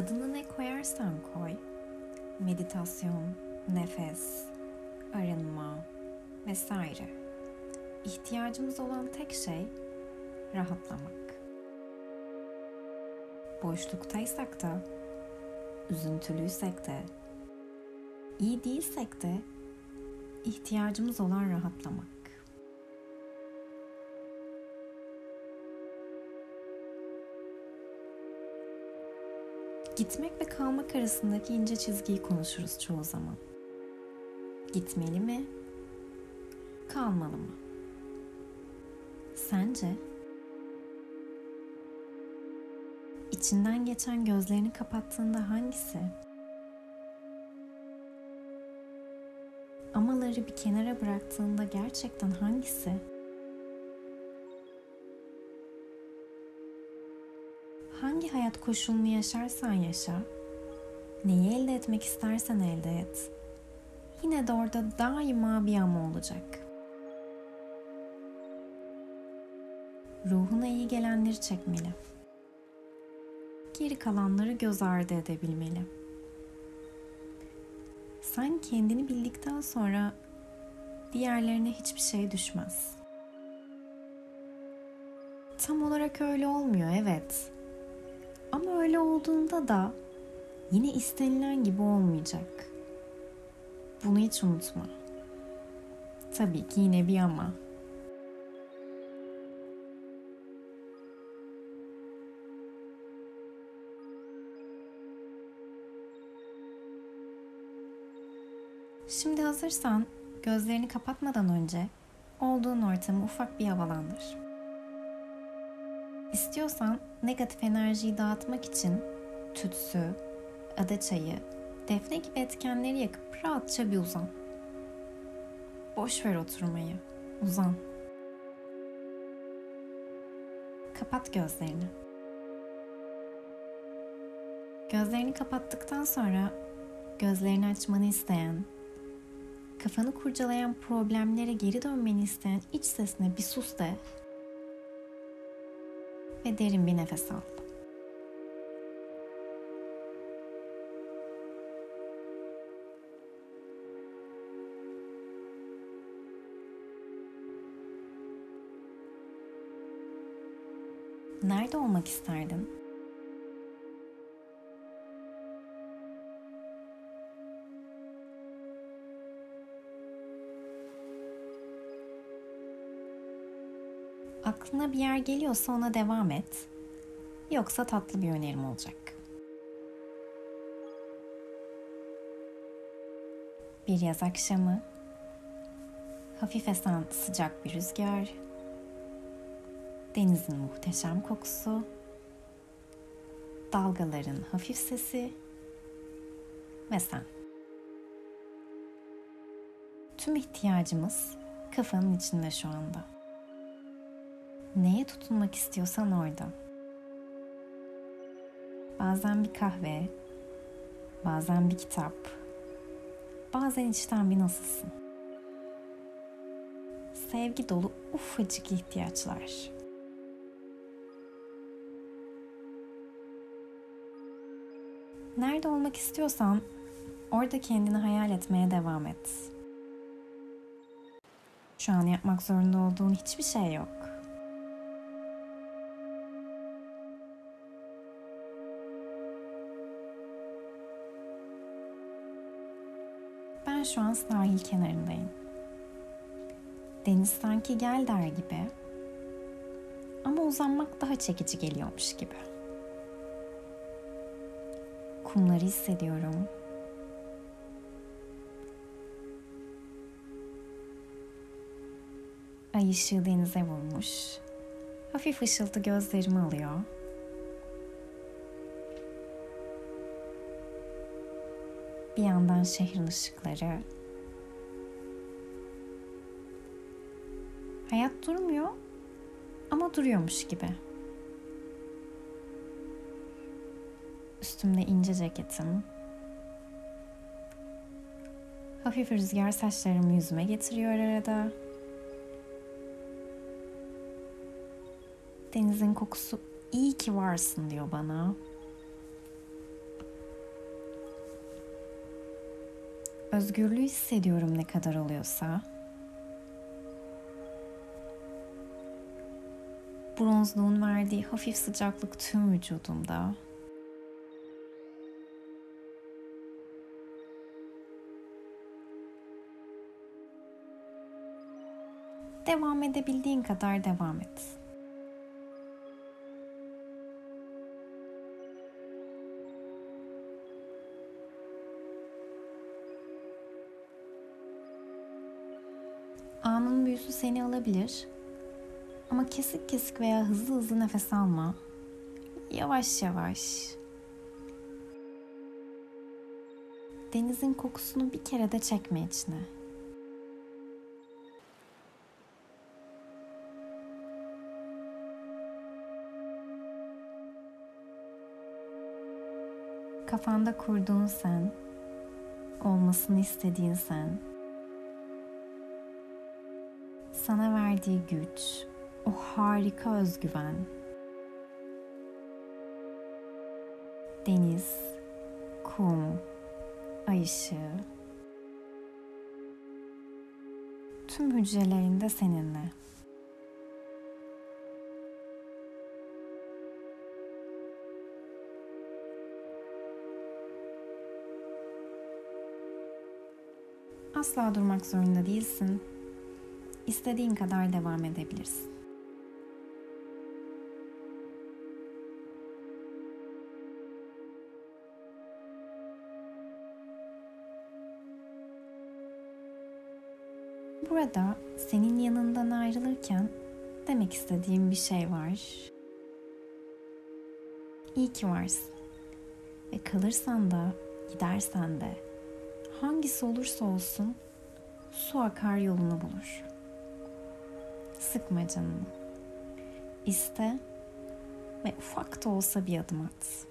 Adını ne koyarsan koy. Meditasyon, nefes, arınma vesaire. İhtiyacımız olan tek şey rahatlamak. Boşluktaysak da, üzüntülüysek de, iyi değilsek de ihtiyacımız olan rahatlamak. Gitmek ve kalmak arasındaki ince çizgiyi konuşuruz çoğu zaman. Gitmeli mi? Kalmalı mı? Sence? İçinden geçen gözlerini kapattığında hangisi? Amaları bir kenara bıraktığında gerçekten hangisi? Koşulunu yaşarsan yaşa, neyi elde etmek istersen elde et. Yine de orada daima bir ama olacak. Ruhuna iyi gelenleri çekmeli. Geri kalanları göz ardı edebilmeli. Sen kendini bildikten sonra diğerlerine hiçbir şey düşmez. Tam olarak öyle olmuyor evet. Ama öyle olduğunda da yine istenilen gibi olmayacak. Bunu hiç unutma. Tabii ki yine bir ama. Şimdi hazırsan gözlerini kapatmadan önce olduğun ortamı ufak bir havalandır. İstiyorsan negatif enerjiyi dağıtmak için tütsü, ada çayı, defne gibi etkenleri yakıp rahatça bir uzan. Boş ver oturmayı. Uzan. Kapat gözlerini. Gözlerini kapattıktan sonra gözlerini açmanı isteyen, kafanı kurcalayan problemlere geri dönmeni isteyen iç sesine bir sus de ve derin bir nefes al. Nerede olmak isterdin? Aklına bir yer geliyorsa ona devam et. Yoksa tatlı bir önerim olacak. Bir yaz akşamı, hafif esen sıcak bir rüzgar, denizin muhteşem kokusu, dalgaların hafif sesi ve sen. Tüm ihtiyacımız kafanın içinde şu anda. Neye tutunmak istiyorsan orada. Bazen bir kahve, bazen bir kitap, bazen içten bir nasılsın. Sevgi dolu ufacık ihtiyaçlar. Nerede olmak istiyorsan orada kendini hayal etmeye devam et. Şu an yapmak zorunda olduğun hiçbir şey yok. Ben şu an sahil kenarındayım. Deniz sanki gel der gibi. Ama uzanmak daha çekici geliyormuş gibi. Kumları hissediyorum. Ay ışığı denize vurmuş. Hafif ışıltı gözlerimi alıyor. Bir yandan şehrin ışıkları. Hayat durmuyor ama duruyormuş gibi. Üstümde ince ceketim. Hafif rüzgar saçlarımı yüzüme getiriyor arada. Denizin kokusu iyi ki varsın diyor bana. Özgürlüğü hissediyorum ne kadar oluyorsa. Bronzluğun verdiği hafif sıcaklık tüm vücudumda. Devam edebildiğin kadar devam et. Büyüsü seni alabilir. Ama kesik kesik veya hızlı hızlı nefes alma. Yavaş yavaş. Denizin kokusunu bir kere de çekme içine. Kafanda kurduğun sen, olmasını istediğin sen, sana verdiği güç, o harika özgüven. Deniz, kum, ay ışığı. Tüm hücrelerinde seninle. Asla durmak zorunda değilsin. İstediğin kadar devam edebilirsin. Burada senin yanından ayrılırken demek istediğim bir şey var. İyi ki varsın. Ve kalırsan da, gidersen de hangisi olursa olsun su akar yolunu bulur. Sıkma canını. İste ve ufak da olsa bir adım at.